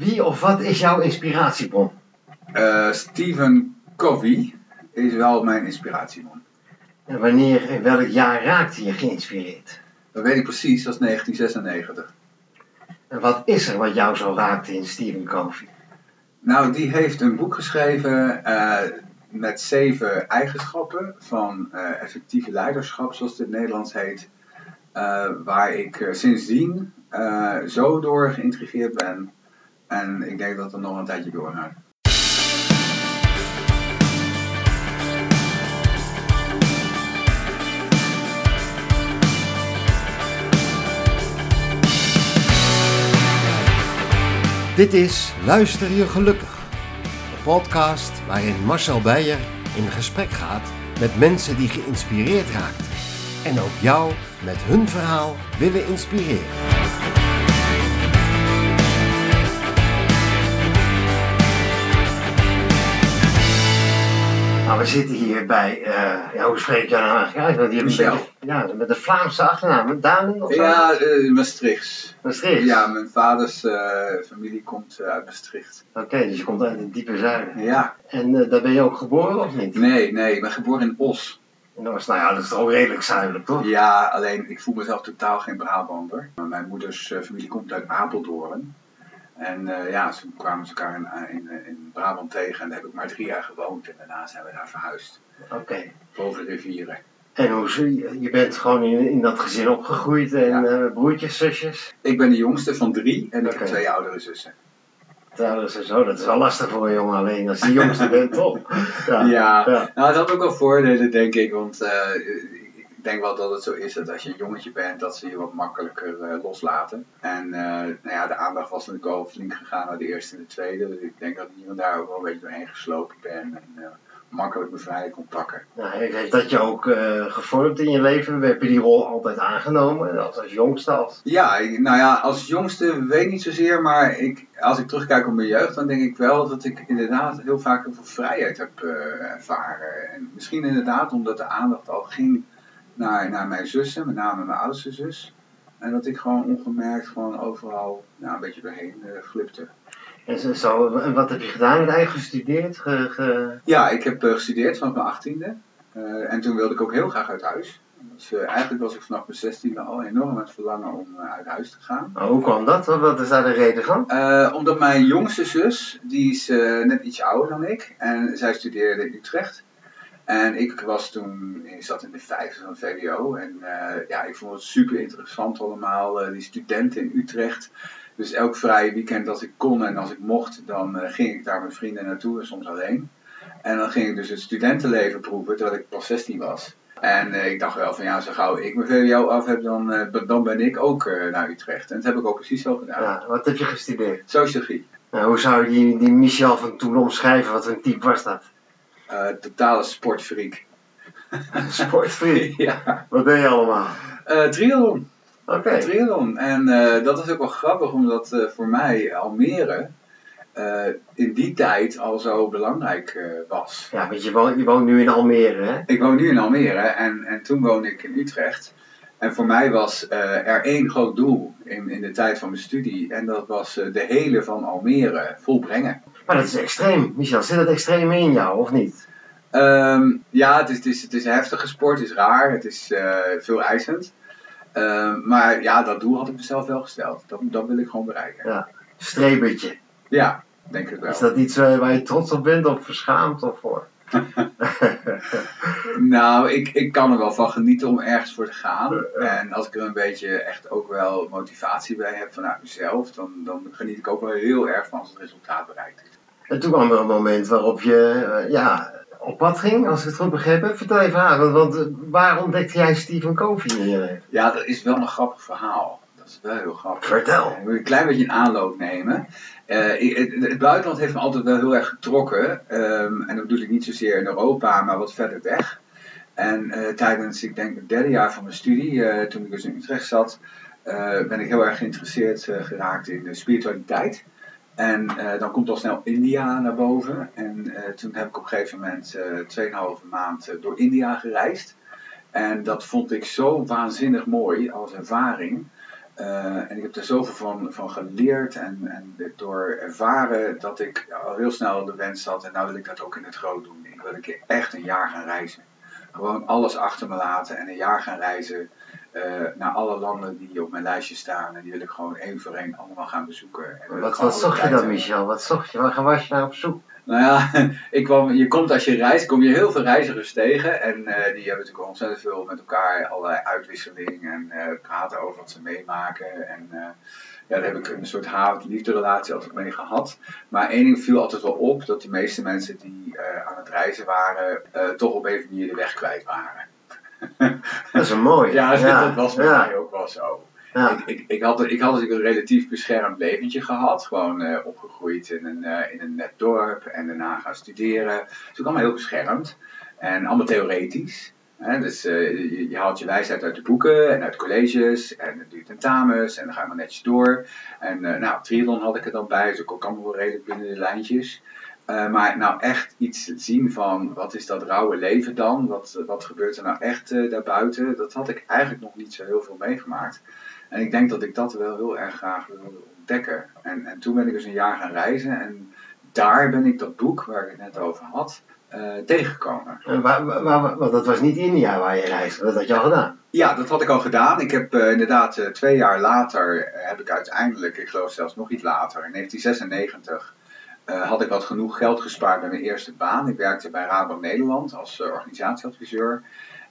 Wie of wat is jouw inspiratiebron? Uh, Stephen Covey is wel mijn inspiratiebron. En wanneer, in welk jaar raakte je geïnspireerd? Dat weet ik precies, dat is 1996. En wat is er wat jou zo raakte in Stephen Covey? Nou, die heeft een boek geschreven uh, met zeven eigenschappen van uh, effectieve leiderschap, zoals het in het Nederlands heet. Uh, waar ik sindsdien zo door geïntrigeerd ben. En ik denk dat het nog een tijdje doorgaat. Dit is Luister je gelukkig, de podcast waarin Marcel Beijer in gesprek gaat met mensen die geïnspireerd raakt en ook jou met hun verhaal willen inspireren. Nou, we zitten hier bij, uh, ja, hoe spreek je nou eigenlijk uit? Ja, met de Vlaamse achternaam, Daan of zo? Ja, uh, Maastricht. Maastricht? Ja, mijn vaders uh, familie komt uit Maastricht. Oké, dus je komt uit het diepe zuiden. Ja. En daar ben je ook geboren of niet? Nee, nee, ik ben geboren in Os. Nou ja, dat is toch redelijk zuidelijk, toch? Ja, alleen ik voel mezelf totaal geen Brabander. Mijn moeders familie komt uit Apeldoorn. En uh, ja, ze kwamen elkaar in, in, in, Brabant tegen en daar heb ik maar drie jaar gewoond. En daarna zijn we daar verhuisd. Oké. Okay. Boven de rivieren. En hoe, je bent gewoon in, in dat gezin opgegroeid en ja. uh, broertjes, zusjes? Ik ben de jongste van drie en ik heb twee oudere zussen. Twee oudere zussen, oh, dat is wel lastig voor een jongen alleen als je de jongste bent, toch? Ja. Ja. ja. nou het had ook wel voordelen denk ik, want uh, denk wel dat het zo is dat als je een jongetje bent, dat ze je wat makkelijker uh, loslaten. En uh, nou ja, de aandacht was natuurlijk al flink gegaan naar de eerste en de tweede. Dus ik denk dat ik hier daar ook wel een beetje doorheen geslopen ben. En uh, makkelijk me vrij kon pakken. Nou, heeft dat je ook gevormd in je leven? Heb je die rol altijd aangenomen? Als, als jongste? Als... Ja, nou ja, als jongste weet ik niet zozeer. Maar ik, als ik terugkijk op mijn jeugd, dan denk ik wel dat ik inderdaad heel vaak heel veel vrijheid heb ervaren. En misschien inderdaad omdat de aandacht al ging naar, naar mijn zussen, met name mijn oudste zus. En dat ik gewoon ongemerkt gewoon overal nou, een beetje doorheen uh, glipte. En, zo, wat heb je gedaan? Je eigen gestudeerd? Ge, ge... Ja, ik heb uh, gestudeerd vanaf mijn achttiende. Uh, en toen wilde ik ook heel graag uit huis. Dus, eigenlijk was ik vanaf mijn zestiende al enorm aan het verlangen om uit huis te gaan. Oh, hoe kwam dat? Wat is daar de reden van? omdat mijn jongste zus, die is net iets ouder dan ik. En zij studeerde in Utrecht. En ik was toen, ik zat in de vijfde van VWO en uh, ja, ik vond het super interessant allemaal, uh, die studenten in Utrecht. Dus elk vrije weekend als ik kon en als ik mocht, dan uh, ging ik daar met vrienden naartoe en soms alleen. En dan ging ik dus het studentenleven proeven, terwijl ik pas 16 was. En ik dacht wel van ja, zo gauw ik mijn VWO af heb, dan, dan ben ik ook naar Utrecht. En dat heb ik ook precies zo gedaan. Ja, wat heb je gestudeerd? Sociologie. Nou, hoe zou je die, die Michel van toen omschrijven? Wat een type was dat? Uh, totale sportfreak. sportfreak? ja. Wat ben je allemaal? Uh, triathlon. Oké. Okay. Triathlon. En uh, dat is ook wel grappig, omdat voor mij Almere in die tijd al zo belangrijk was. Ja, want je woont, je woont nu in Almere, hè? Ik woon nu in Almere en, en toen woonde ik in Utrecht. En voor mij was er één groot doel in, in de tijd van mijn studie. En dat was de hele van Almere volbrengen. Maar dat is extreem. Michel, zit dat extreem in jou of niet? Um, ja, het is, het, is, het is een heftige sport, het is raar, het is uh, veel eisend. Um, maar ja, dat doel had ik mezelf wel gesteld. Dat, dat wil ik gewoon bereiken. Ja, strebertje. Ja, denk ik wel. Is dat iets waar je trots op bent of verschaamd of voor? nou, ik, ik kan er wel van genieten om ergens voor te gaan. En als ik er een beetje echt ook wel motivatie bij heb vanuit mezelf, dan, dan geniet ik ook wel heel erg van als het resultaat bereikt is. En toen kwam er een moment waarop je uh, ja, op pad ging, als ik het goed begrepen heb. Vertel even aan, want, want waar ontdekte jij Stephen Covey in je leven? Ja, dat is wel een grappig verhaal. Dat is wel heel grappig. Vertel. Ik moet een klein beetje een aanloop nemen. Uh, het, het, buitenland heeft me altijd wel heel erg getrokken. Um, en dat bedoel ik niet zozeer in Europa, maar wat verder weg. En uh, tijdens, ik denk, het derde jaar van mijn studie, uh, toen ik dus in Utrecht zat, ben ik heel erg geïnteresseerd geraakt in de spiritualiteit. En dan komt al snel India naar boven. En toen heb ik op een gegeven moment 2,5 maand door India gereisd. En dat vond ik zo waanzinnig mooi als ervaring. Uh, en ik heb er zoveel van, van geleerd en, en door ervaren dat ik al heel snel de wens had. En nou wil ik dat ook in het groot doen. Ik wil een keer echt een jaar gaan reizen. Gewoon alles achter me laten en een jaar gaan reizen. Uh, naar alle landen die op mijn lijstje staan. En die wil ik gewoon één voor één allemaal gaan bezoeken. En wat wat zocht je dan, Michel? Wat zocht je? Waar was je naar op zoek? Nou ja, ik kwam, je komt als je reist, kom je heel veel reizigers tegen. En uh, die hebben natuurlijk ontzettend veel met elkaar, allerlei uitwisseling en uh, praten over wat ze meemaken. En uh, ja, daar heb ik een soort haat-liefde relatie altijd mee gehad. Maar één ding viel altijd wel op, dat de meeste mensen die aan het reizen waren, toch op een manier de weg kwijt waren. Dat is een mooi. ja, ja, dat was bij mij ook wel zo. Ik, ik, ik, had, ik had een relatief beschermd leventje gehad. Gewoon uh, opgegroeid in een, uh, in een net dorp en daarna gaan studeren. Dus ook allemaal heel beschermd. En allemaal theoretisch. Hè? Dus uh, je, je, haalt je wijsheid uit de boeken en uit colleges en het doe tentamens en dan ga je maar netjes door. En nou, triathlon had ik er dan bij, dus ik ook allemaal wel redelijk binnen de lijntjes. Maar nou echt iets zien van wat is dat rauwe leven dan? Wat, wat gebeurt er nou echt daarbuiten? Dat had ik eigenlijk nog niet zo heel veel meegemaakt. En ik denk dat ik dat wel heel erg graag wilde ontdekken. En, en toen ben ik dus een jaar gaan reizen en daar ben ik dat boek waar ik het net over had, uh, tegengekomen. En waar, waar, want dat was niet India waar je reisde, dat had je al gedaan? Ja, dat had ik al gedaan. Ik heb uh, inderdaad twee jaar later, heb ik uiteindelijk, ik geloof zelfs nog iets later, in 1996, had ik wat genoeg geld gespaard bij mijn eerste baan. Ik werkte bij Rabobank Nederland als organisatieadviseur.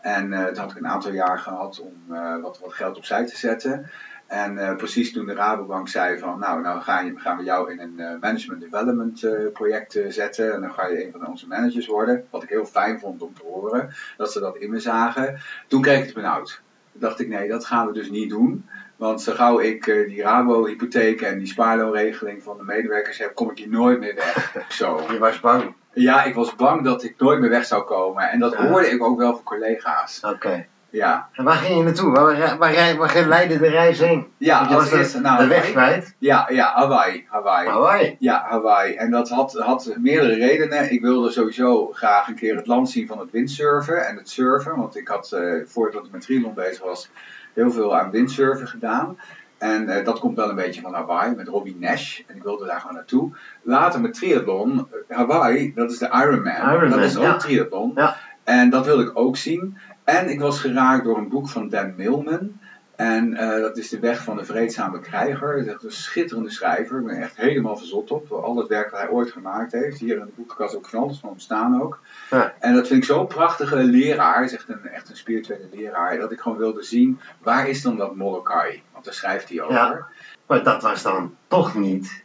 En uh, toen had ik een aantal jaar gehad om wat, wat geld opzij te zetten. En precies toen de Rabobank zei van, nou, nou gaan, gaan we jou in een management development project zetten. En dan ga je een van onze managers worden. Wat ik heel fijn vond om te horen, dat ze dat in me zagen. Toen kreeg ik het benauwd. Toen dacht ik, nee, dat gaan we dus niet doen. Want zo gauw ik die Rabo-hypotheek en die spaarloonregeling van de medewerkers heb, kom ik hier nooit meer weg. Zo. Je was bang? Ja, ik was bang dat ik nooit meer weg zou komen. En dat hoorde ik ook wel van collega's. Oké. Ja. En waar ging je naartoe? Waar, waar, waar, leidde de reis heen? Ja, je was eerste, nou, de weg kwijt? Ja, ja Hawaii, Hawaii. Hawaii? Ja, Hawaii. En dat had, had meerdere redenen. Ik wilde sowieso graag een keer het land zien van het windsurfen en het surfen. Want ik had, uh, voordat ik met triathlon bezig was, heel veel aan windsurfen gedaan. En uh, dat komt wel een beetje van Hawaii met Robbie Nash. En ik wilde daar gewoon naartoe. Later met triathlon, eh, Hawaii, dat is de Ironman. Dat is ook ja. triathlon. Ja. En dat wilde ik ook zien. En ik was geraakt door een boek van Dan Millman. En uh, dat is De Weg van de Vreedzame Krijger. Dat is echt een schitterende schrijver. Ik ben echt helemaal verzot op. Al het werk dat hij ooit gemaakt heeft. Hier in de boekenkast ook van alles van hem staan ook. Ja. En dat vind ik zo'n prachtige leraar. Hij is echt een, echt een spirituele leraar. Dat ik gewoon wilde zien, waar is dan dat Molokai? Want daar schrijft hij over. Ja. Maar dat was dan toch niet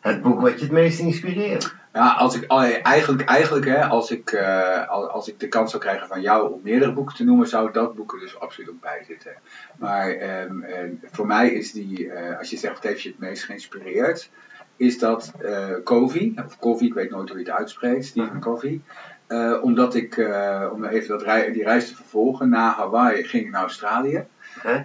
het boek wat je het meest inspireerde. Ja, als ik, eigenlijk, eigenlijk hè, als, ik, uh, als ik de kans zou krijgen van jou om meerdere boeken te noemen, zou dat boek er dus absoluut ook bij zitten. Maar um, um, voor mij is die, uh, als je zegt wat heeft je het meest geïnspireerd, is dat uh, Covey, of Covey, ik weet nooit hoe je het uitspreekt, Stephen Covey. omdat ik, om even dat rei die reis te vervolgen, na Hawaii ging ik naar Australië.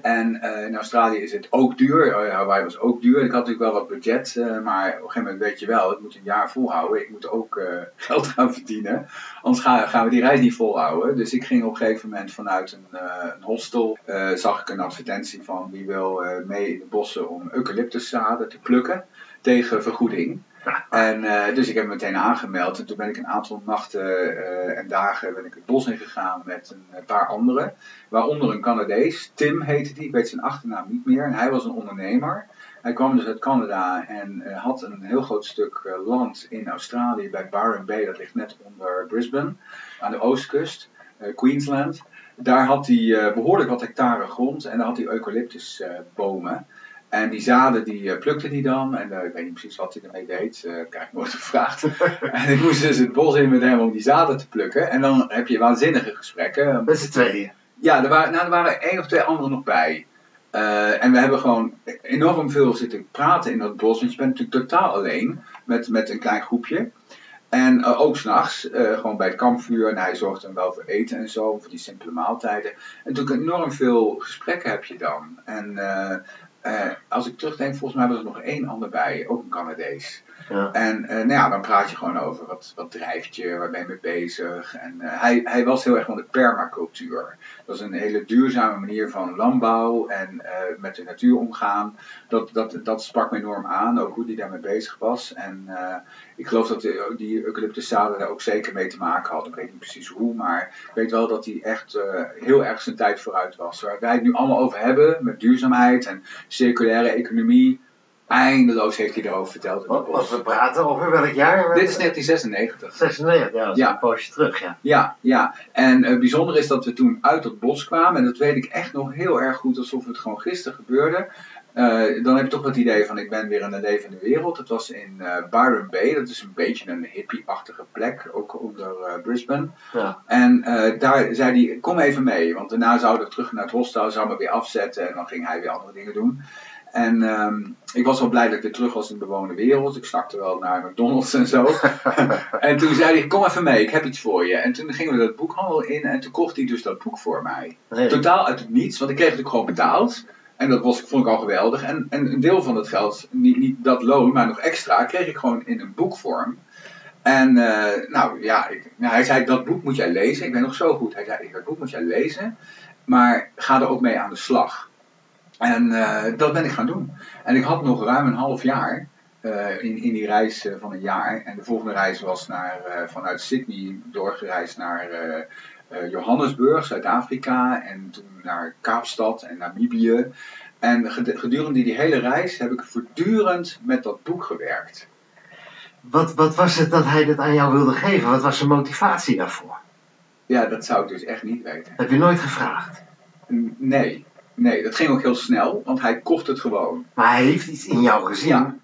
En uh, in Australië is het ook duur. Uh, Hawaii was ook duur. Ik had natuurlijk wel wat budget, uh, maar op een gegeven moment weet je wel, ik moet een jaar volhouden. Ik moet ook geld gaan verdienen. Anders gaan, gaan, we die reis niet volhouden. Dus ik ging op een gegeven moment vanuit een, een hostel, zag ik een advertentie van wie wil mee in de bossen om eucalyptuszaden te plukken tegen vergoeding. En uh, dus ik heb me meteen aangemeld en toen ben ik een aantal nachten uh, en dagen ben ik het bos ingegaan met een paar anderen. Waaronder een Canadees, Tim heette die, ik weet zijn achternaam niet meer. En hij was een ondernemer. Hij kwam dus uit Canada en had een heel groot stuk land in Australië bij Byron Bay, dat ligt net onder Brisbane, aan de oostkust, Queensland. Daar had hij behoorlijk wat hectare grond en daar had hij eucalyptusbomen. En die zaden die uh, plukte hij dan. En uh, ik weet niet precies wat hij ermee deed. Uh, ik heb nooit gevraagd. en ik moest dus het bos in met hem om die zaden te plukken. En dan heb je waanzinnige gesprekken. Met z'n tweeën? Ja, er waren, nou, er waren één of twee anderen nog bij. en we hebben gewoon enorm veel zitten praten in dat bos. Want je bent natuurlijk totaal alleen met, met een klein groepje. En ook s'nachts, gewoon bij het kampvuur. En hij zorgt dan wel voor eten en zo, voor die simpele maaltijden. En natuurlijk enorm veel gesprekken heb je dan. En eh, als ik terugdenk, volgens mij was er nog één ander bij, ook een Canadees. Ja. En eh, nou ja, dan praat je gewoon over wat, wat drijft je, waar ben je mee bezig. En eh, hij, hij was heel erg van de permacultuur. Dat is een hele duurzame manier van landbouw en met de natuur omgaan. Dat, dat, dat sprak me enorm aan, ook hoe hij daarmee bezig was. En ik geloof dat die, die eucalyptuszaden daar ook zeker mee te maken hadden. Ik weet niet precies hoe, maar ik weet wel dat hij echt eh, heel erg zijn tijd vooruit was. Waar wij het nu allemaal over hebben, met duurzaamheid en circulaire economie. Eindeloos heeft hij erover verteld. Wat, wat we praten over welk jaar? Dit is 1996. 96, ja, dat is Ja. een poosje terug, ja. Ja, ja. En het bijzonder is dat we toen uit het bos kwamen. En dat weet ik echt nog heel erg goed, alsof het gewoon gisteren gebeurde. Eh, dan heb je toch het idee van ik ben weer in een levende wereld. Het was in eh, Byron Bay. Dat is een beetje een hippie-achtige plek, ook onder eh, Brisbane. ja. En daar zei hij, kom even mee. Want daarna zouden we terug naar het hostel, zou me weer afzetten. En dan ging hij weer andere dingen doen. En ehm, ik was wel blij dat ik weer terug was in de bewoonde wereld. Ik snakte wel naar McDonald's en zo. en toen zei hij, kom even mee, ik heb iets voor je. En toen gingen we dat boekhandel in en toen kocht hij dus dat boek voor mij. Nee. Totaal uit het niets, want ik kreeg het ook gewoon betaald. En dat was, vond ik al geweldig. En, en een deel van het geld, niet, niet dat loon, maar nog extra, kreeg ik gewoon in een boekvorm. En eh, nou ja, ik, nou, hij zei, dat boek moet jij lezen. Ik ben nog zo goed. Hij zei, dat boek moet jij lezen, maar ga er ook mee aan de slag. En eh, dat ben ik gaan doen. En ik had nog ruim een half jaar eh, in, in die reis van een jaar. En de volgende reis was naar, vanuit Sydney doorgereisd naar Johannesburg, Zuid-Afrika. En toen naar Kaapstad en Namibië. En ged- gedurende die hele reis heb ik voortdurend met dat boek gewerkt. Wat, wat was het dat hij dit aan jou wilde geven? Wat was zijn motivatie daarvoor? Ja, dat zou ik dus echt niet weten. Heb je nooit gevraagd? N- Nee, nee, dat ging ook heel snel, want hij kocht het gewoon. Maar hij heeft iets in jou gezien. Ja.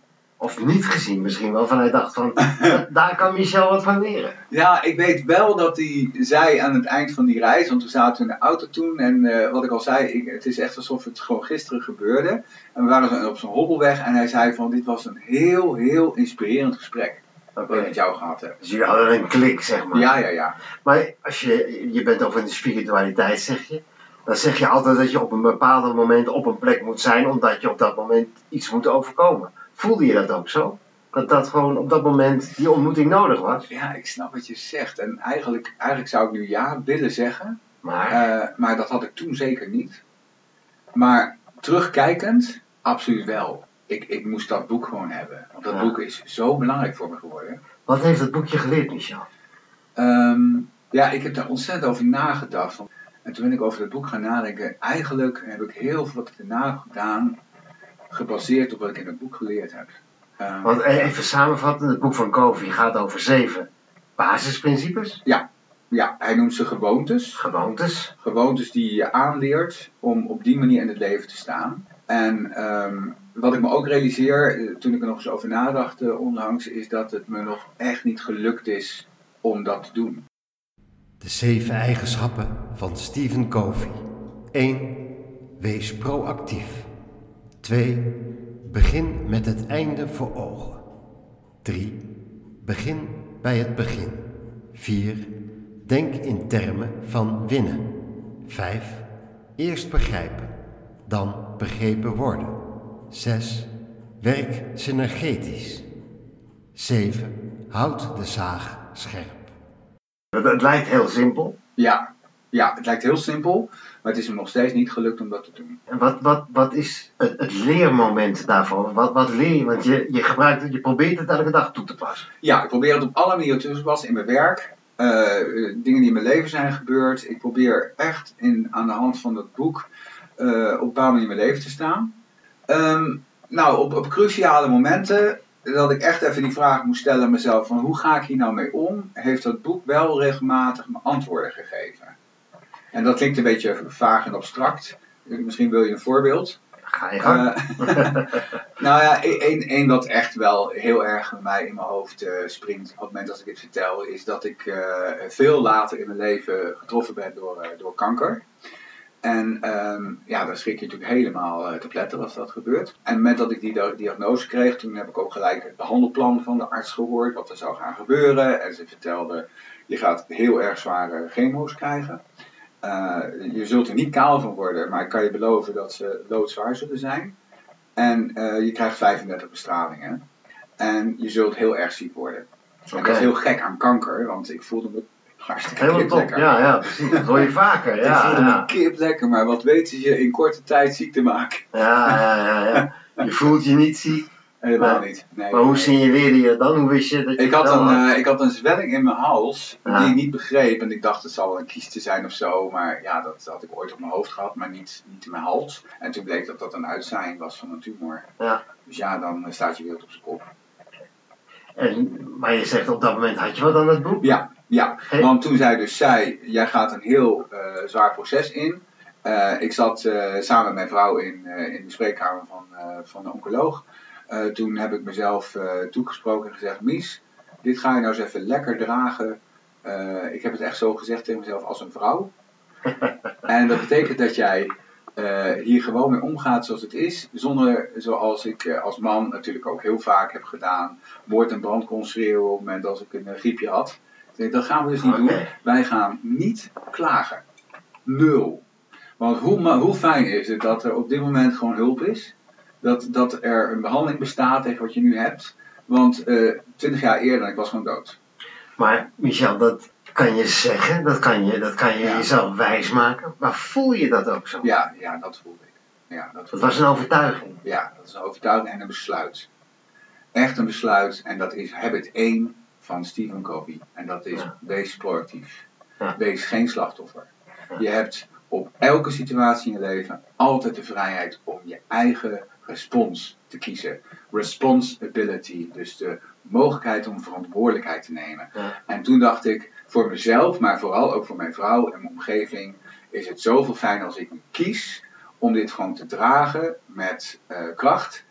Of niet gezien misschien wel. Van hij dacht van, "Da- daar kan Michel wat van leren. Ja, ik weet wel dat hij zei aan het eind van die reis, want we zaten in de auto toen en eh, wat ik al zei, ik, het is echt alsof het gewoon gisteren gebeurde. En we waren op zo'n hobbelweg en hij zei van dit was een heel, heel inspirerend gesprek wat ik met jou gehad heb. Dus jullie hadden een klik, zeg maar. Ja, ja, ja. Maar als je, je bent over in de spiritualiteit, zeg je. Dan zeg je altijd dat je op een bepaald moment op een plek moet zijn, omdat je op dat moment iets moet overkomen. Voelde je dat ook zo? Dat dat gewoon op dat moment die ontmoeting nodig was? Ja, ik snap wat je zegt en eigenlijk, eigenlijk zou ik nu ja willen zeggen, Maar, Eh, maar dat had ik toen zeker niet. Maar terugkijkend, absoluut wel. Ik, ik moest dat boek gewoon hebben. Want dat Ja. boek is zo belangrijk voor me geworden. wat heeft dat boekje geleerd, Michel? Ehm, ja, ik heb daar ontzettend over nagedacht. En toen ben ik over dat boek gaan nadenken. Eigenlijk heb ik heel veel wat erna gedaan, gebaseerd op wat ik in het boek geleerd heb. Ehm, Want eh, even samenvatten, het boek van Covey gaat over zeven basisprincipes, ja, hij noemt ze gewoontes. gewoontes. gewoontes die je aanleert om op die manier in het leven te staan. En ehm, wat ik me ook realiseer, eh, toen ik er nog eens over nadacht eh, onlangs, is dat het me nog echt niet gelukt is om dat te doen. De zeven eigenschappen van Stephen Covey. 1. Wees proactief. 2. Begin met het einde voor ogen. 3. Begin bij het begin. 4. Denk in termen van winnen. 5. Eerst begrijpen, dan begrepen worden. 6. Werk synergetisch. 7. Houd de zaag scherp. Het, het lijkt heel simpel. Ja, ja, het lijkt heel simpel, maar het is me nog steeds niet gelukt om dat te doen. En wat, wat, wat is het, het leermoment daarvan? Wat, wat leer je? Want je, je gebruikt het, je probeert het elke dag toe te passen. Ja, ik probeer het op alle manieren toe te passen in mijn werk. eh, eh, dingen die in mijn leven zijn gebeurd. Ik probeer echt in, aan de hand van dat boek eh, op een bepaalde manier in mijn leven te staan. Ehm, nou, op, op cruciale momenten dat ik echt even die vraag moest stellen aan mezelf van hoe ga ik hier nou mee om, heeft dat boek wel regelmatig me antwoorden gegeven. En dat klinkt een beetje vaag en abstract. Misschien wil je een voorbeeld. Ga je gang. Eh, nou ja, één één wat echt wel heel erg bij mij in mijn hoofd eh, springt op het moment dat ik dit vertel, is dat ik eh, veel later in mijn leven getroffen ben door, door kanker. En ehm, ja, daar schrik je natuurlijk helemaal te pletten als dat gebeurt. En op het moment dat ik die dia- diagnose kreeg, toen heb ik ook gelijk het behandelplan van de arts gehoord, wat er zou gaan gebeuren. En ze vertelde, je gaat heel erg zware chemo's krijgen. Eh, je zult er niet kaal van worden, maar ik kan je beloven dat ze loodzwaar zullen zijn. En eh, je krijgt 35 bestralingen. En je zult heel erg ziek worden. En Oké. dat is heel gek aan kanker, want ik voelde me hartstikke Helemaal top. lekker. Ja, ja, precies. Dat hoor je vaker. ik Ja, voelde me ja. kip lekker, maar wat weten ze je in korte tijd ziek te maken? Ja, ja, ja, ja. Je voelt je niet ziek. Helemaal niet. Nee, Maar hoe signaleerde je dan? Hoe wist je dat je Ik had, een, had? eh, ik had een zwelling in mijn hals Ja. die ik niet begreep. En ik dacht het zal wel een kieste zijn of zo. Maar ja, dat had ik ooit op mijn hoofd gehad, maar niet, niet in mijn hals. En toen bleek dat dat een uitzaaiing was van een tumor. Ja. Dus ja, dan eh, staat je wereld op zijn kop. En, maar je zegt op dat moment had je wat aan het boek? Ja, ja. Hey. Want toen zij dus zei, jij gaat een heel eh, zwaar proces in. Ik zat samen met mijn vrouw in, in de spreekkamer van, van de oncoloog. Eh, toen heb ik mezelf eh, toegesproken en gezegd, Mies, dit ga je nou eens even lekker dragen. Eh, ik heb het echt zo gezegd tegen mezelf als een vrouw. en dat betekent dat jij hier gewoon mee omgaat zoals het is. Zonder, zoals ik als man natuurlijk ook heel vaak heb gedaan, moord en brand kon schreeuwen op het moment als ik een griepje had. Dat gaan we dus niet doen. Wij gaan niet klagen. Nul. Want hoe, hoe fijn is het dat er op dit moment gewoon hulp is? Dat, dat er een behandeling bestaat tegen wat je nu hebt. Want eh, twintig jaar eerder, ik was gewoon dood. Maar Michel, dat kan je zeggen, dat kan je, dat kan je Ja. jezelf wijsmaken. Maar voel je dat ook zo? Ja, ja dat voelde ik. Ja, dat was een overtuiging. Ja, dat is een overtuiging en een besluit. Echt een besluit en dat is habit 1 van Stephen Covey. En dat is Ja. wees proactief. Ja. Wees geen slachtoffer. Je hebt op elke situatie in je leven altijd de vrijheid om je eigen respons te kiezen. Responsibility, dus de mogelijkheid om verantwoordelijkheid te nemen. Ja. En toen dacht ik, voor mezelf, maar vooral ook voor mijn vrouw en mijn omgeving, is het zoveel fijn als ik kies om dit gewoon te dragen met eh, kracht.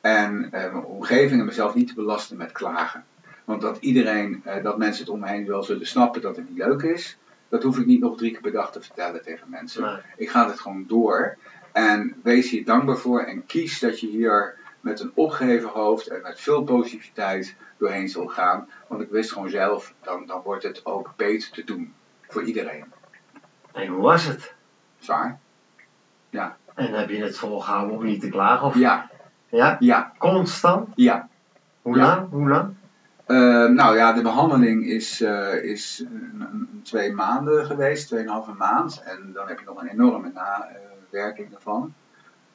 En eh, mijn omgeving en mezelf niet te belasten met klagen. Want dat iedereen, eh, dat mensen het om me heen wel zullen snappen dat het niet leuk is, dat hoef ik niet nog drie keer per dag te vertellen tegen mensen. Nee. Ik ga het gewoon door. En wees hier dankbaar voor en kies dat je hier met een opgeheven hoofd en met veel positiviteit doorheen zal gaan. Want ik wist gewoon zelf, dan, dan wordt het ook beter te doen. Voor iedereen. En hoe was het? Zwaar? En heb je het volgehouden om niet te klagen? Of... Ja, Ja? ja, Constant? ja. Hoe Ja. lang? Hoe lang? Eh, nou ja, de behandeling is, eh, is twee maanden geweest, tweeënhalve maand. En dan heb je nog een enorme nawerking ervan.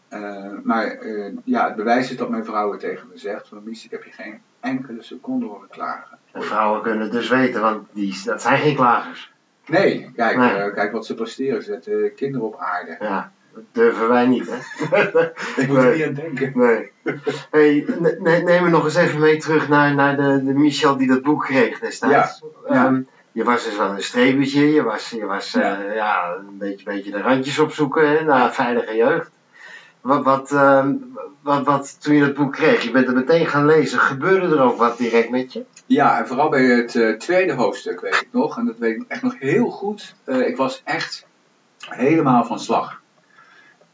Eh, maar ja, het bewijs is dat mijn vrouw het tegen me zegt: van Mies, ik heb je geen enkele seconde horen klagen. En vrouwen kunnen het dus weten, want die, dat zijn geen klagers. Nee, kijk, Nee. kijk wat ze presteren. Ze zetten kinderen op aarde. Ja, dat durven wij niet, hè? Ik moet er niet aan denken. Nee. Hey, ne- ne- neem me nog eens even mee terug naar, naar de, de Michel die dat boek kreeg destijds. Ja. Ehm, je was dus wel een strebertje, je was, je was eh, Ja. ja. een beetje, beetje de randjes opzoeken hè, naar veilige jeugd. Wat, wat, ehm, wat, wat, toen je dat boek kreeg, je bent er meteen gaan lezen, gebeurde er ook wat direct met je? Ja, en vooral bij het eh, tweede hoofdstuk weet ik nog, en dat weet ik echt nog heel goed. eh, ik was echt helemaal van slag.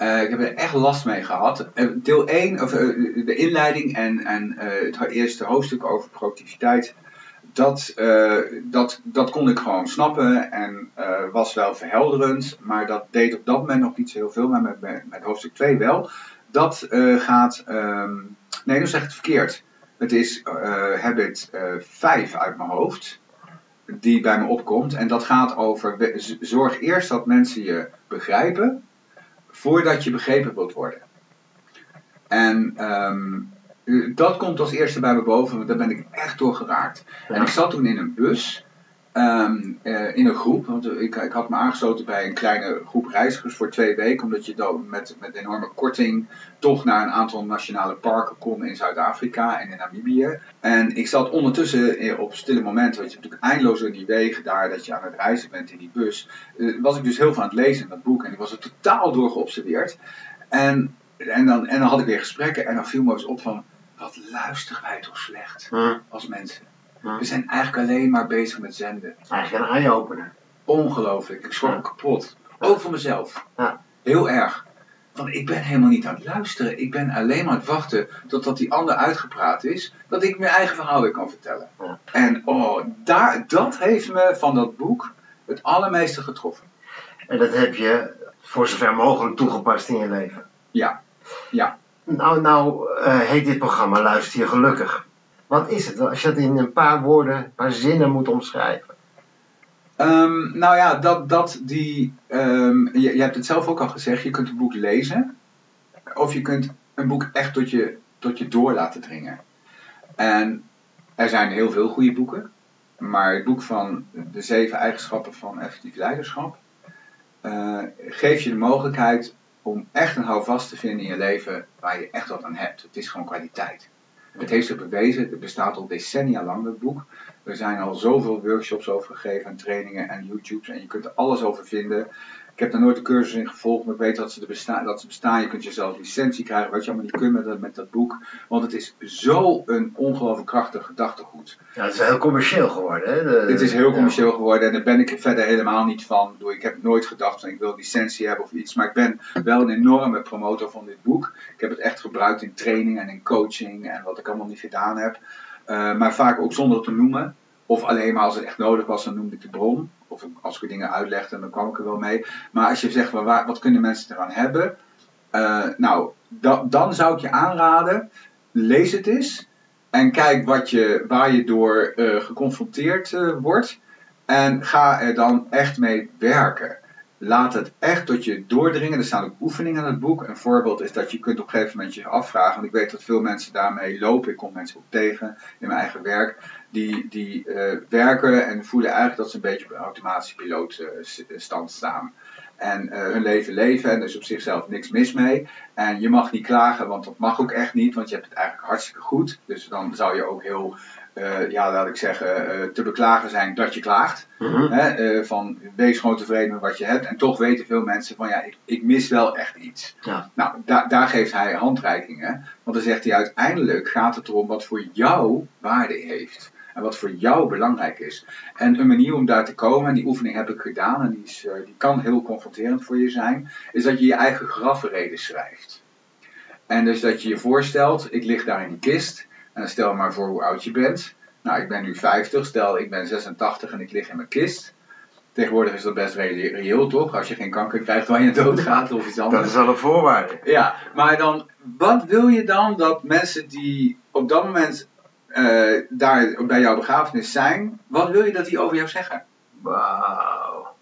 Eh, ik heb er echt last mee gehad. Eh, deel 1, of, eh, de inleiding en, en het eerste hoofdstuk over productiviteit, dat, dat, dat kon ik gewoon snappen en was wel verhelderend, maar dat deed op dat moment nog niet zo heel veel, maar met, met, hoofdstuk 2 wel. Dat gaat, ehm, nee, zeg ik het verkeerd. Het is habit eh 5 uit mijn hoofd, die bij me opkomt. En dat gaat over, zorg eerst dat mensen je begrijpen, voordat je begrepen wilt worden. En ehm, eh, dat komt als eerste bij me boven, want daar ben ik echt door geraakt. Ja. En ik zat toen in een bus, ehm, eh, in een groep, want ik, ik had me aangesloten bij een kleine groep reizigers voor twee weken, omdat je dan met, met enorme korting toch naar een aantal nationale parken kon in Zuid-Afrika en in Namibië. En ik zat ondertussen eh, op stille momenten, want je hebt natuurlijk eindeloos in die wegen daar dat je aan het reizen bent in die bus, eh, was ik dus heel veel aan het lezen in dat boek en ik was er totaal door geobsedeerd. En, en, dan, en dan had ik weer gesprekken en dan viel me eens op van, wat luisteren wij toch slecht Hm, als mensen. Hm. We zijn eigenlijk alleen maar bezig met zenden. Eigenlijk een eye-opener. Ongelooflijk. Ik schrok Ja. kapot. Ook voor mezelf. Ja. Heel erg. Want ik ben helemaal niet aan het luisteren. Ik ben alleen maar aan het wachten totdat die ander uitgepraat is. Dat ik mijn eigen verhaal weer kan vertellen. Ja. En oh, daar, dat heeft me van dat boek het allermeeste getroffen. En dat heb je voor zover mogelijk toegepast in je leven. Ja. Ja. Nou, nou eh, heet dit programma Luister je gelukkig. Wat is het? Als je het in een paar woorden, paar zinnen moet omschrijven. Ehm, nou ja, dat, dat die. ehm, je, je hebt het zelf ook al gezegd, je kunt een boek lezen. Of je kunt een boek echt tot je, tot je door laten dringen. En er zijn heel veel goede boeken. Maar het boek van de zeven eigenschappen van effectief leiderschap. eh, geeft je de mogelijkheid om echt een houvast te vinden in je leven waar je echt wat aan hebt. Het is gewoon kwaliteit. Het heeft zich bewezen, het bestaat al decennia lang, dat boek. Er zijn al zoveel workshops over gegeven en trainingen en YouTubes en je kunt er alles over vinden. Ik heb daar nooit een cursus in gevolgd, maar ik weet dat ze, er bestaan, dat ze bestaan. Je kunt jezelf licentie krijgen, wat je allemaal niet kunt met dat, met dat boek. Want het is zo een ongelooflijk krachtig gedachtegoed. Ja, het is heel commercieel geworden. Hè? De- Het is heel ja. commercieel geworden en daar ben ik verder helemaal niet van. Ik heb nooit gedacht van ik wil licentie hebben of iets, maar ik ben wel een enorme promotor van dit boek. Ik heb het echt gebruikt in training en in coaching en wat ik allemaal niet gedaan heb. Eh, maar vaak ook zonder het te noemen. Of alleen maar als het echt nodig was, dan noemde ik de bron. Of als ik dingen uitlegde, dan kwam ik er wel mee. Maar als je zegt, waar- wat kunnen mensen eraan hebben? Eh, nou, da- dan zou ik je aanraden, lees het eens. En kijk wat je, waar je door eh, geconfronteerd eh, wordt. En ga er dan echt mee werken. Laat het echt tot je doordringen. Er staan ook oefeningen in het boek. Een voorbeeld is dat je kunt op een gegeven moment je afvragen. Want ik weet dat veel mensen daarmee lopen. Ik kom mensen ook tegen in mijn eigen werk. Die, die eh, werken en voelen eigenlijk dat ze een beetje op een automatische pilootstand staan. En eh, hun leven leven en er is op zichzelf niks mis mee. En je mag niet klagen, want dat mag ook echt niet. Want je hebt het eigenlijk hartstikke goed. Dus dan zou je ook heel, eh, ja laat ik zeggen, eh, te beklagen zijn dat je klaagt. Mhm. Hè, eh, van wees gewoon tevreden met wat je hebt. En toch weten veel mensen van ja, ik, ik mis wel echt iets. Ja. Nou, da- daar geeft hij handreikingen. Want dan zegt hij uiteindelijk gaat het erom wat voor jou waarde heeft. En wat voor jou belangrijk is. En een manier om daar te komen, en die oefening heb ik gedaan, en die, is, eh, die kan heel confronterend voor je zijn, is dat je je eigen grafreden schrijft. En dus dat je je voorstelt, ik lig daar in die kist, en stel maar voor hoe oud je bent. Nou, ik ben nu 50, stel ik ben 86 en ik lig in mijn kist. Tegenwoordig is dat best re- reëel, toch? Als je geen kanker krijgt waar je doodgaat of iets Dat anders. is wel een voorwaarde. Ja, maar dan, wat wil je dan dat mensen die op dat moment eh, daar bij jouw begrafenis zijn, wat wil je dat die over jou zeggen? Wauw.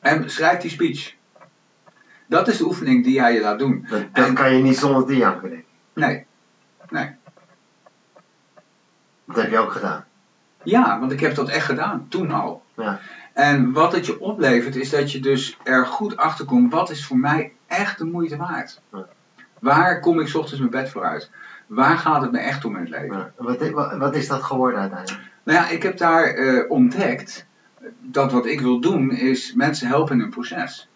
En schrijf die speech. Dat is de oefening die jij je laat doen. Dat, dat En- kan je niet zonder die aan bedenken. Nee. Nee. Dat heb je ook gedaan. Ja, want ik heb dat echt gedaan, toen al. Ja. En wat het je oplevert, is dat je dus er goed achter komt, wat is voor mij echt de moeite waard? Ja. Waar kom ik 's ochtends mijn bed voor uit? Waar gaat het me echt om in het leven? Ja. Wat, i- wat, is dat geworden uiteindelijk? Nou ja, ik heb daar eh, ontdekt dat wat ik wil doen is mensen helpen in hun proces.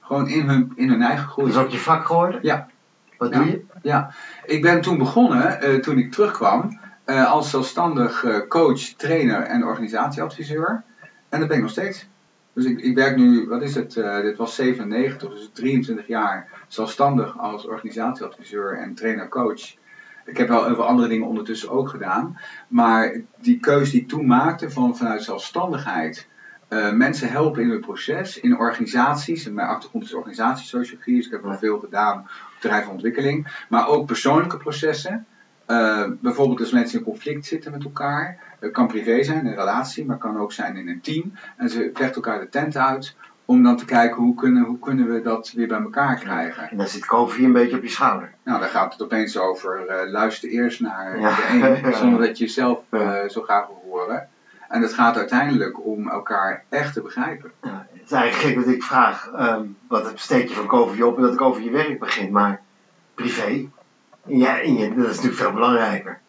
Gewoon in hun, in hun eigen groei. Dat is ook je vak geworden? Ja. Wat doe je? Ja, ik ben toen begonnen, eh, toen ik terugkwam, eh, als zelfstandig eh, coach, trainer en organisatieadviseur. En dat ben ik nog steeds. Dus ik, ik werk nu, wat is het, eh, dit was 97, dus 23 jaar zelfstandig als organisatieadviseur en trainer-coach. Ik heb wel heel veel andere dingen ondertussen ook gedaan. Maar die keuze die ik toen maakte van vanuit zelfstandigheid mensen helpen in hun proces, in organisaties. En mijn achtergrond is organisatiesociologie, dus ik heb wel veel gedaan op terrein van ontwikkeling. Maar ook persoonlijke processen. Eh, bijvoorbeeld als mensen in conflict zitten met elkaar. Het kan privé zijn, in een relatie, maar kan ook zijn in een team. En ze vechten elkaar de tent uit. Om dan te kijken hoe kunnen, hoe kunnen we dat weer bij elkaar krijgen. En dan zit Kofi een beetje op je schouder. Nou, dan gaat het opeens over eh, luister eerst naar Ja. de een, zonder dat je jezelf eh, Ja. zo graag wil horen. En het gaat uiteindelijk om elkaar echt te begrijpen. Ja, het is eigenlijk gek dat ik vraag, ehm, wat steek je van Kofi op en dat ik over je werk begin, maar privé, ja, dat is natuurlijk veel belangrijker.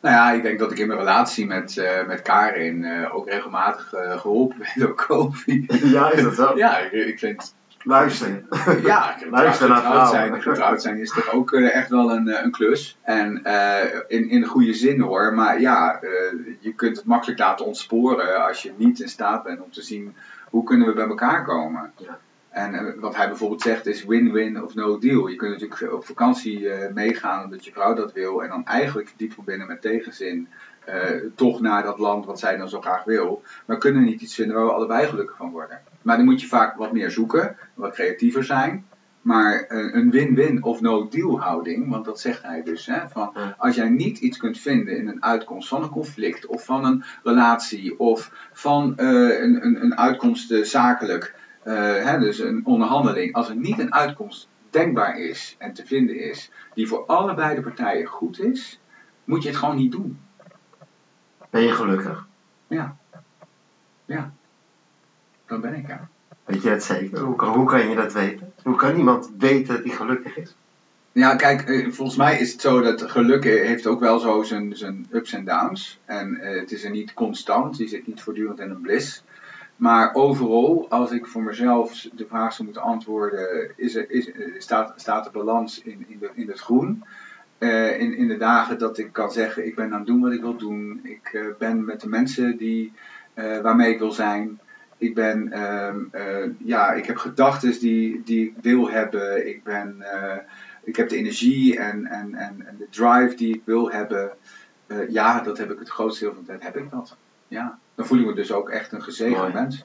Nou ja, ik denk dat ik in mijn relatie met, eh, met Karin eh, ook regelmatig eh, geholpen ben door Kofi. ja, is dat zo? Ja, ik, ik vind Luisteren. Ja, Luister naar getrouwd zijn, getrouwd zijn is toch ook echt wel een, een klus. En in, in de goede zin hoor. Maar ja, je kunt het makkelijk laten ontsporen als je niet in staat bent om te zien hoe kunnen we bij elkaar komen. Ja. En eh, wat hij bijvoorbeeld zegt is win-win of no deal. Je kunt natuurlijk op vakantie eh, meegaan omdat je vrouw dat wil. En dan eigenlijk diep van binnen met tegenzin eh, toch naar dat land wat zij dan zo graag wil. Maar kunnen niet iets vinden waar we allebei gelukkig van worden. Maar dan moet je vaak wat meer zoeken, wat creatiever zijn. Maar een win-win of no-deal houding, want dat zegt hij dus. Hè, van als jij niet iets kunt vinden in een uitkomst van een conflict of van een relatie of van een, een, een uitkomst zakelijk, hè, dus een onderhandeling. Als er niet een uitkomst denkbaar is en te vinden is die voor allebei de partijen goed is, moet je het gewoon niet doen. Ben je gelukkig? Ja. Ja. Dan ben ik ja. Weet je dat zeker? Hoe kan, hoe kan je dat weten? Hoe kan iemand weten dat hij gelukkig is? Ja, kijk, eh, volgens mij is het zo dat geluk heeft ook wel zo zijn, zijn ups en downs. En eh, het is er niet constant, je zit niet voortdurend in een bliss. Maar overal, als ik voor mezelf de vraag zou moeten antwoorden, is er, is, staat, staat de balans in, in, de, in het groen. Eh, in, in de dagen dat ik kan zeggen, ik ben aan het doen wat ik wil doen. Ik eh, ben met de mensen die, eh, waarmee ik wil zijn. Ik ben, ehm, eh, ja, ik heb gedachten die, die ik wil hebben. Ik ben, ik heb de energie en, en, en, en de drive die ik wil hebben. Ja, dat heb ik het grootste deel van de tijd heb ik dat. Ja, dan voel ik me dus ook echt een gezegend Mooi. mens.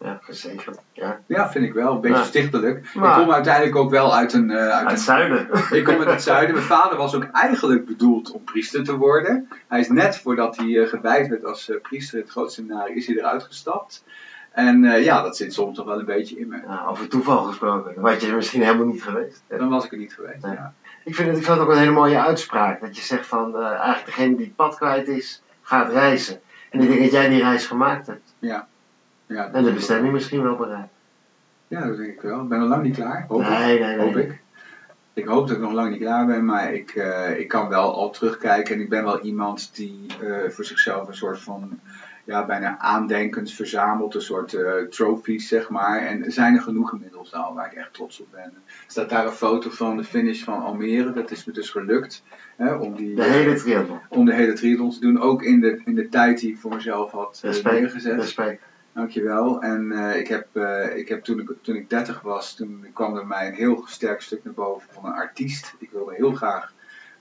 Ja, verzekerd. Ja. Ja, vind ik wel. Een beetje Ja. stichtelijk. Maar- ik kom uiteindelijk ook wel uit een, eh, uit Uit een het zuiden. ik kom uit het zuiden. Mijn vader was ook eigenlijk bedoeld om priester te worden. Hij is net voordat hij eh, gewijd werd als eh, priester in het grootste seminarie, is hij eruit gestapt. En ja, dat zit soms toch wel een beetje in me. Ja, over toeval gesproken. Dan was je er misschien helemaal niet geweest. Dan was ik er niet geweest. Nee. Ja. Ik vind het, ik vind het ook een hele mooie uitspraak. Dat je zegt van, eigenlijk degene die het pad kwijt is, gaat reizen. En ik denk dat jij die reis gemaakt hebt. Ja, dat En de bestemming misschien wel bereikt. Ja, dat denk ik wel. Ik ben nog lang niet klaar. Hoop ik. Nee, nee, nee. Hoop ik. Ik hoop dat ik nog lang niet klaar ben, maar ik, eh, ik kan wel al terugkijken. En ik ben wel iemand die eh, voor zichzelf een soort van, ja, bijna aandenkend verzamelt. Een soort eh trophies, zeg maar. En er zijn er genoeg inmiddels al waar ik echt trots op ben. Er staat daar een foto van de finish van Almere. Dat is me dus gelukt. Hè, om, die, De hele triathlon. om de hele triathlon te doen. Ook in de, in de tijd die ik voor mezelf had eh, Respect. neergezet. Respect. Dankjewel. En eh, ik heb, eh, ik heb toen, ik, toen ik 30 was, toen kwam er mij een heel sterk stuk naar boven van een artiest. Ik wilde heel graag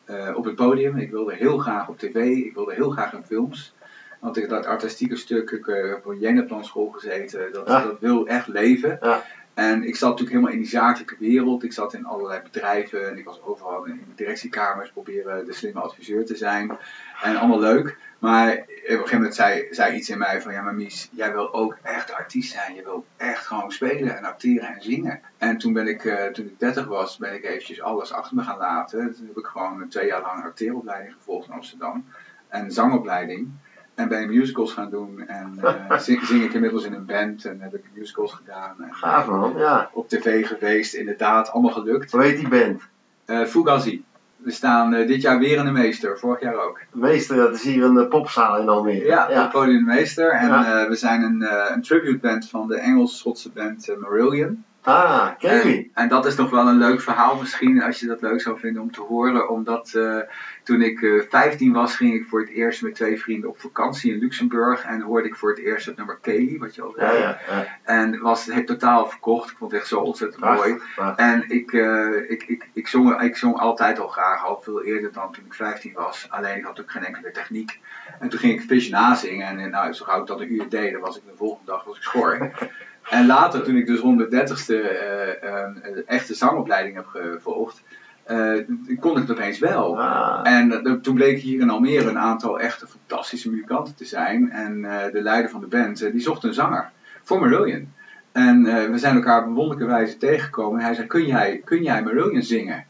eh, op het podium, ik wilde heel graag op tv, ik wilde heel graag in films. Want ik, dat artistieke stuk, ik eh, heb op een Jenaplan school gezeten, dat, Ja. dat wil echt leven. Ja. En ik zat natuurlijk helemaal in die zakelijke wereld. Ik zat in allerlei bedrijven en ik was overal in directiekamers, proberen de slimme adviseur te zijn. En allemaal leuk. Maar op een gegeven moment zei, zei iets in mij van, ja maar Mies, jij wil ook echt artiest zijn. Je wil echt gewoon spelen en acteren en zingen. En toen ben ik, eh, toen ik 30 was, ben ik eventjes alles achter me gaan laten. Toen heb ik gewoon twee jaar lang acteeropleiding gevolgd in Amsterdam. En zangopleiding. En ben ik musicals gaan doen. En eh, zing, zing ik inmiddels in een band en heb ik musicals gedaan. En, Gaaf man, ja. op tv geweest, inderdaad, allemaal gelukt. Hoe heet die band? Eh Fugazi. We staan eh, dit jaar weer in de meester, vorig jaar ook. Meester, dat is hier een eh, popzaal in Almere. Ja, het podium de meester. En Ja. eh, we zijn een, eh, een tribute band van de Engels-Schotse band eh, Marillion. Ah, ken je En, dat is nog wel een leuk verhaal misschien, als je dat leuk zou vinden om te horen. Omdat eh, toen ik eh 15 was, ging ik voor het eerst met twee vrienden op vakantie in Luxemburg. En hoorde ik voor het eerst het nummer Kelly, wat je al zei. ja, ja. En was het totaal verkocht. Ik vond het echt zo ontzettend mooi. En ik, eh, ik, ik, ik, zong, ik zong altijd al graag, al veel eerder dan toen ik 15 was. Alleen ik had ook geen enkele techniek. En toen ging ik Fish nazingen. En eh, nou, zo gauw ik dat een uur deed, dan was ik de volgende dag was ik schor. en later, toen ik dus rond de 30ste eh, eh, een echte zangopleiding heb gevolgd, eh, kon ik het opeens wel. Ah, En eh, toen bleek hier in Almere een aantal echte fantastische muzikanten te zijn. En eh, de leider van de band, die zocht een zanger voor Marillion. En we zijn elkaar op wonderlijke wijze tegengekomen. En hij zei, kun jij, kun jij Marillion zingen?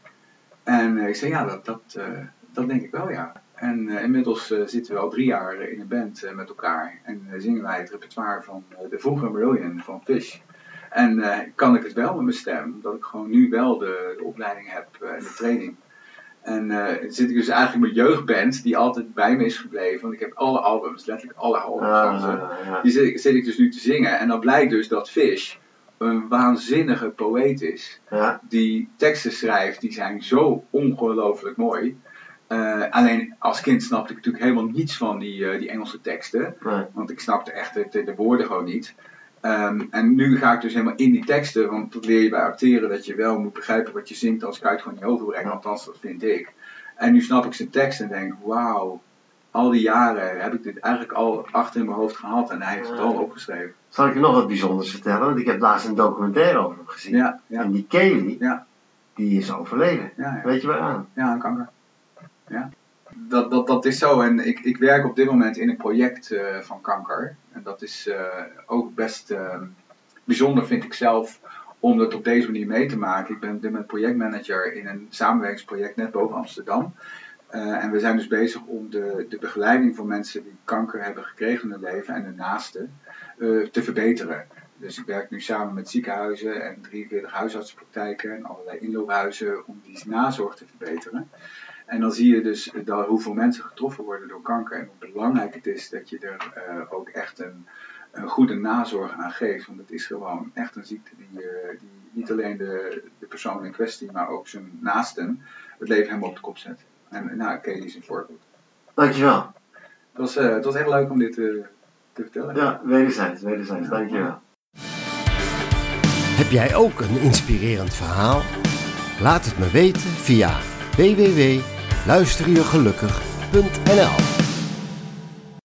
En ik zei, ja, dat, dat, dat denk ik wel, ja. En eh, inmiddels eh, zitten we al drie jaar in een band eh, met elkaar. En eh, zingen wij het repertoire van eh, de vroegere Marillion van Fish. En eh, kan ik het wel met mijn stem, omdat ik gewoon nu wel de, de opleiding heb eh, en de training. En eh, zit ik dus eigenlijk mijn jeugdband, die altijd bij me is gebleven. Want ik heb alle albums, letterlijk alle albums van ze. ah, ja. Die zit, zit ik dus nu te zingen. En dan blijkt dus dat Fish een waanzinnige poëet is. ja. Die teksten schrijft, die zijn zo ongelooflijk mooi. Eh, alleen als kind snapte ik natuurlijk helemaal niets van die, eh, die Engelse teksten. Nee. Want ik snapte echt de, de, de woorden gewoon niet. Ehm, en nu ga ik dus helemaal in die teksten, want dat leer je bij acteren, dat je wel moet begrijpen wat je zingt, kan je het gewoon niet overbrengen, althans dat vind ik. En nu snap ik zijn tekst en denk, wauw, al die jaren heb ik dit eigenlijk al achter in mijn hoofd gehad en hij heeft het al opgeschreven. Zal ik je nog wat bijzonders vertellen? Want ik heb laatst een documentaire over hem gezien. Ja, ja, En die Kelly, Ja. die is overleden. Weet je waaraan? Ja, aan kanker. Ja. Dat, dat, dat is zo. En ik, ik werk op dit moment in een project eh, van kanker. En dat is eh, ook best eh, bijzonder, vind ik zelf, om dat op deze manier mee te maken. Ik ben op dit moment projectmanager in een samenwerkingsproject net boven Amsterdam. Eh, en we zijn dus bezig om de, de begeleiding van mensen die kanker hebben gekregen in hun leven en hun naasten te verbeteren. Dus ik werk nu samen met ziekenhuizen en 43 huisartsenpraktijken en allerlei inloophuizen om die nazorg te verbeteren. En dan zie je dus dat hoeveel mensen getroffen worden door kanker en hoe belangrijk het is dat je er eh, ook echt een, een goede nazorg aan geeft. Want het is gewoon echt een ziekte die, eh, die niet alleen de, de persoon in kwestie, maar ook zijn naasten het leven helemaal op de kop zet. En nou, Kelly is een voorbeeld. Dankjewel. Het was, eh, het was heel leuk om dit eh, te vertellen. Ja, wederzijds, wederzijds. Dankjewel. Heb jij ook een inspirerend verhaal? Laat het me weten via www.luisterjegelukkig.nl